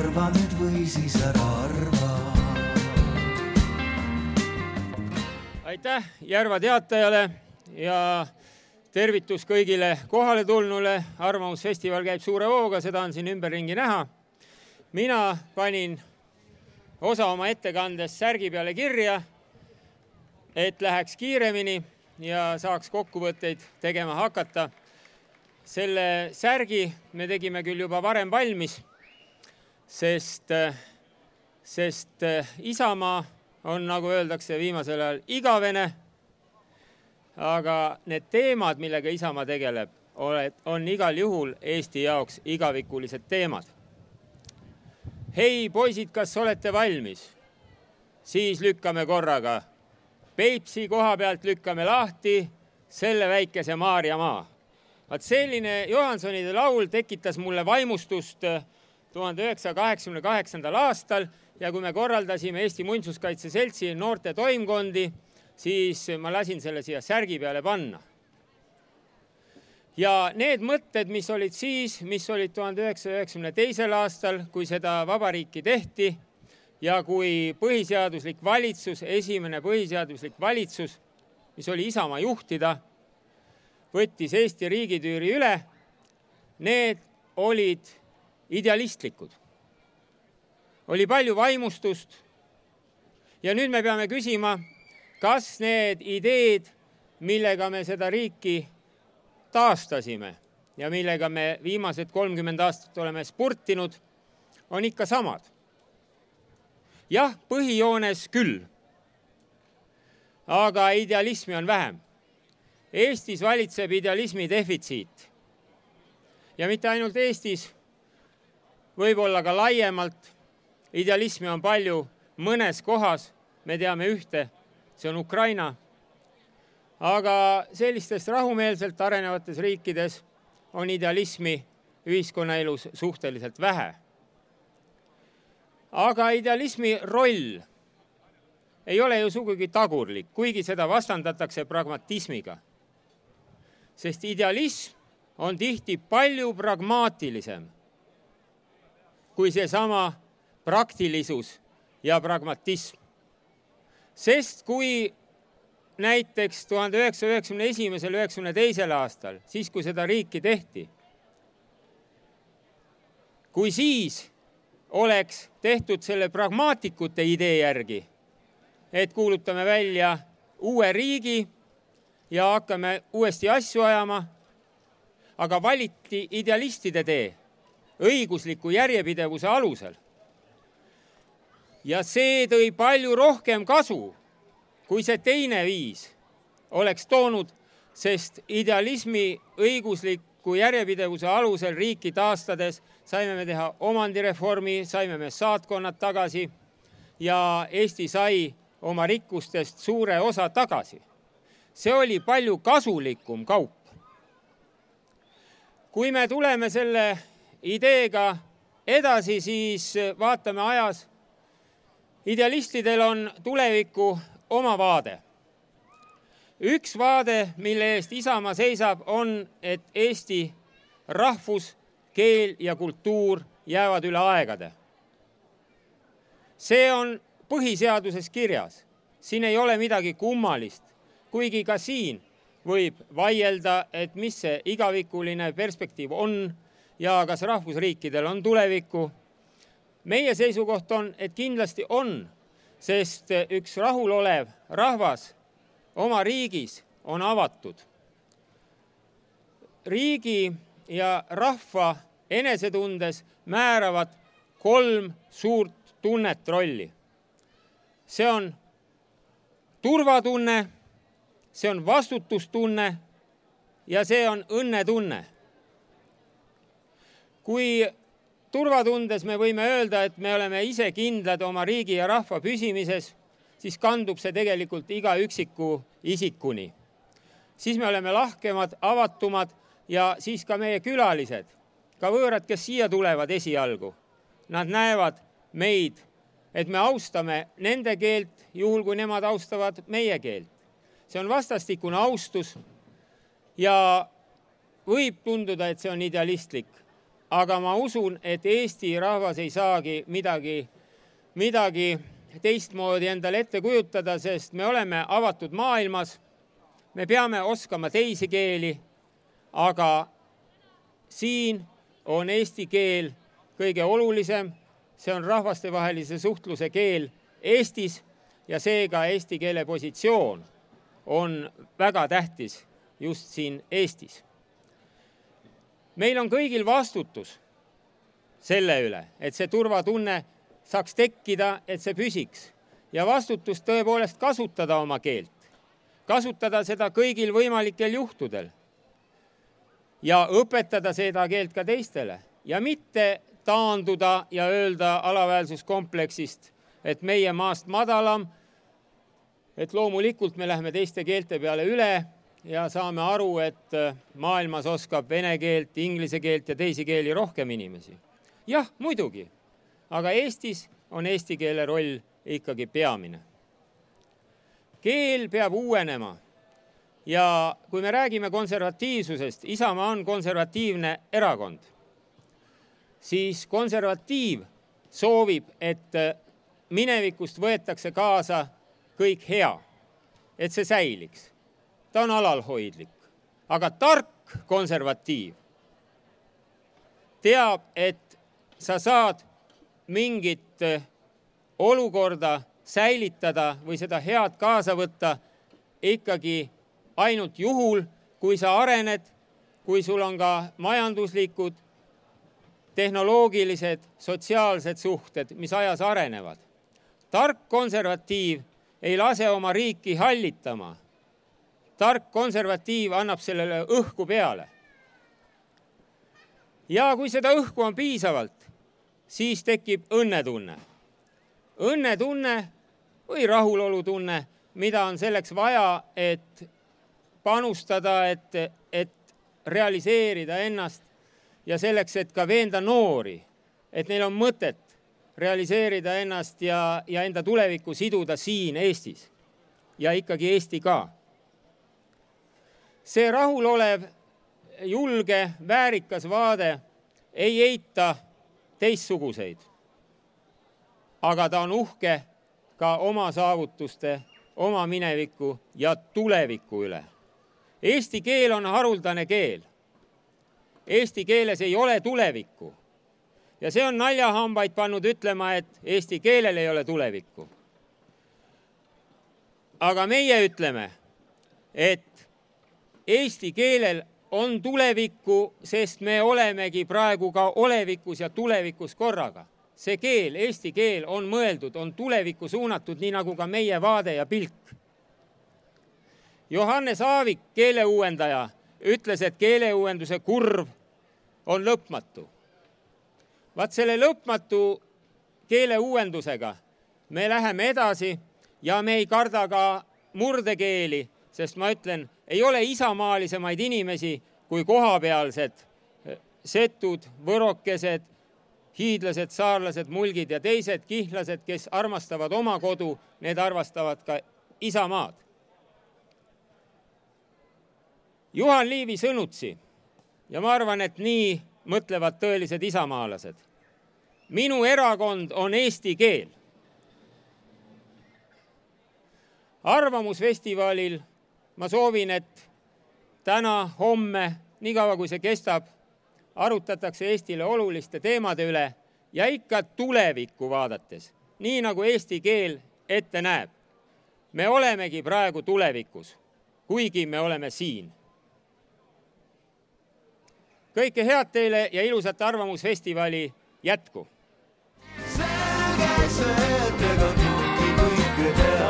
arva nüüd või siis ära arva. aitäh Järva teatajale ja tervitus kõigile kohaletulnule. arvamusfestival käib suure hooga, seda on siin ümberringi näha. mina panin osa oma ettekandest särgi peale kirja, et läheks kiiremini ja saaks kokkuvõtteid tegema hakata. selle särgi me tegime küll juba varem valmis, sest, sest Isamaa on, nagu öeldakse viimasel ajal, igavene. aga need teemad, millega Isamaa tegeleb, on igal juhul Eesti jaoks igavikulised teemad. hei, poisid, kas olete valmis? siis lükkame korraga Peipsi koha pealt lükkame lahti selle väikese Maarjamaa. vaat selline Johansonide laul tekitas mulle vaimustust tuhande üheksasaja kaheksakümne kaheksandal aastal ja kui me korraldasime Eesti Muinsuskaitse Seltsi noorte toimkondi, siis ma lasin selle siia särgi peale panna. ja need mõtted, mis olid siis, mis olid tuhande üheksasaja üheksakümne teisel aastal, kui seda vabariiki tehti ja kui põhiseaduslik valitsus, esimene põhiseaduslik valitsus, mis oli Isamaa juhtida, võttis Eesti riigitüüri üle, need olid idealistlikud. oli palju vaimustust. ja nüüd me peame küsima, kas need ideed, millega me seda riiki taastasime ja millega me viimased kolmkümmend aastat oleme spurtinud, on ikka samad jah, põhijoones küll. aga idealismi on vähem. Eestis valitseb idealismi defitsiit. ja mitte ainult Eestis, võib-olla ka laiemalt. idealismi on palju mõnes kohas, me teame ühte, see on Ukraina. aga sellistes rahumeelselt arenevates riikides on idealismi ühiskonnaelus suhteliselt vähe aga idealismi roll ei ole ju sugugi tagurlik, kuigi seda vastandatakse pragmatismiga. sest idealism on tihti palju pragmaatilisem kui seesama praktilisus ja pragmatism. sest kui näiteks tuhande üheksasaja üheksakümne esimesel, üheksakümne teisel aastal, siis kui seda riiki tehti, kui siis oleks tehtud selle pragmaatikute idee järgi, et kuulutame välja uue riigi ja hakkame uuesti asju ajama, aga valiti idealistide tee õigusliku järjepidevuse alusel. ja see tõi palju rohkem kasu, kui see teine viis oleks toonud, sest idealismi õigusliku järjepidevuse alusel riiki taastades saime me teha omandireformi, saime me saatkonnad tagasi ja Eesti sai oma rikkustest suure osa tagasi. see oli palju kasulikum kaup. kui me tuleme selle ideega edasi, siis vaatame ajas. idealistidel on tuleviku oma vaade. üks vaade, mille eest Isamaa seisab, on, et Eesti rahvus keel ja kultuur jäävad üle aegade. see on põhiseaduses kirjas, siin ei ole midagi kummalist, kuigi ka siin võib vaielda, et mis see igavikuline perspektiiv on ja kas rahvusriikidel on tulevikku. meie seisukoht on, et kindlasti on, sest üks rahulolev rahvas oma riigis on avatud. riigi ja rahva enesetundes määravad kolm suurt tunnet rolli. see on turvatunne, see on vastutustunne ja see on õnnetunne. Kui turvatundes me võime öelda, et me oleme ise kindlad oma riigi ja rahva püsimises, siis kandub see tegelikult iga üksiku isikuni. siis me oleme lahkemad, avatumad ja siis ka meie külalised, ka võõrad, kes siia tulevad esialgu, nad näevad meid, et me austame nende keelt, juhul kui nemad austavad meie keelt. see on vastastikune austus ja võib tunduda, et see on idealistlik, aga ma usun, et Eesti rahvas ei saagi midagi, midagi teistmoodi endale ette kujutada, sest me oleme avatud maailmas. me peame oskama teisi keeli, aga siin on eesti keel kõige olulisem, see on rahvastevahelise suhtluse keel Eestis ja seega eesti keele positsioon on väga tähtis just siin Eestis. Meil on kõigil vastutus selle üle, et see turvatunne saaks tekkida, et see püsiks. Ja vastutus tõepoolest kasutada oma keelt, kasutada seda kõigil võimalikel juhtudel ja õpetada seda keelt ka teistele ja mitte taanduda ja öelda alaväärsuskompleksist, et meie maast madalam et loomulikult me läheme teiste keelte peale üle ja saame aru, et äh, maailmas oskab vene keelt, inglise keelt ja teisi keeli rohkem inimesi. jah, muidugi, aga Eestis on eesti keele roll ikkagi peamine. keel peab uuenema ja kui me räägime konservatiivsusest, Isamaa on konservatiivne erakond, siis konservatiiv soovib, et äh, minevikust võetakse kaasa kõik hea, et see säiliks. Ta on alalhoidlik, aga tark konservatiiv teab, et sa saad mingit eh, olukorda säilitada või seda head kaasa võtta ikkagi ainult juhul, kui sa arened, kui sul on ka majanduslikud, tehnoloogilised, sotsiaalsed suhted, mis ajas arenevad. tark konservatiiv ei lase oma riiki hallitama. Tark konservatiiv annab sellele õhku peale. ja kui seda õhku on piisavalt, siis tekib õnnetunne. õnnetunne või rahulolutunne, mida on selleks vaja, et panustada, et, et realiseerida ennast ja selleks, et ka veenda noori, et neil on mõtet realiseerida ennast ja, ja enda tulevikku siduda siin Eestis ja ikkagi Eesti ka. See rahulolev, julge, väärikas vaade ei eita teistsuguseid. aga ta on uhke ka oma saavutuste, oma mineviku ja tuleviku üle. Eesti keel on haruldane keel. Eesti keeles ei ole tulevikku ja see on naljahambaid pannud ütlema, et eesti keelel ei ole tulevikku. aga meie ütleme, et eesti keelel on tulevikku, sest me olemegi praegu ka olevikus ja tulevikus korraga. see keel, eesti keel on mõeldud, on tulevikku suunatud, nii nagu ka meie vaade ja pilk. Johannes Aavik, keeleuuendaja, ütles, et keeleuuenduse kurv on lõpmatu vaat selle lõpmatu keeleuuendusega me läheme edasi ja me ei karda ka murdekeeli, sest ma ütlen, ei ole isamaalisemaid inimesi kui kohapealsed eh, setud, võrokesed, hiidlased, saarlased, mulgid ja teised kihlased, kes armastavad oma kodu, need armastavad ka isamaad. Juhan Liivi sõnutsi ja ma arvan, et nii mõtlevad tõelised isamaalased. minu erakond on eesti keel. arvamusfestivalil ma soovin, et täna, homme, niikaua kui see kestab, arutatakse Eestile oluliste teemade üle ja ikka tulevikku vaadates, nii nagu eesti keel ette näeb. me olemegi praegu tulevikus, kuigi me oleme siin kõike head teile ja ilusat Arvamusfestivali jätku! selge see, et ega kõike kõike teha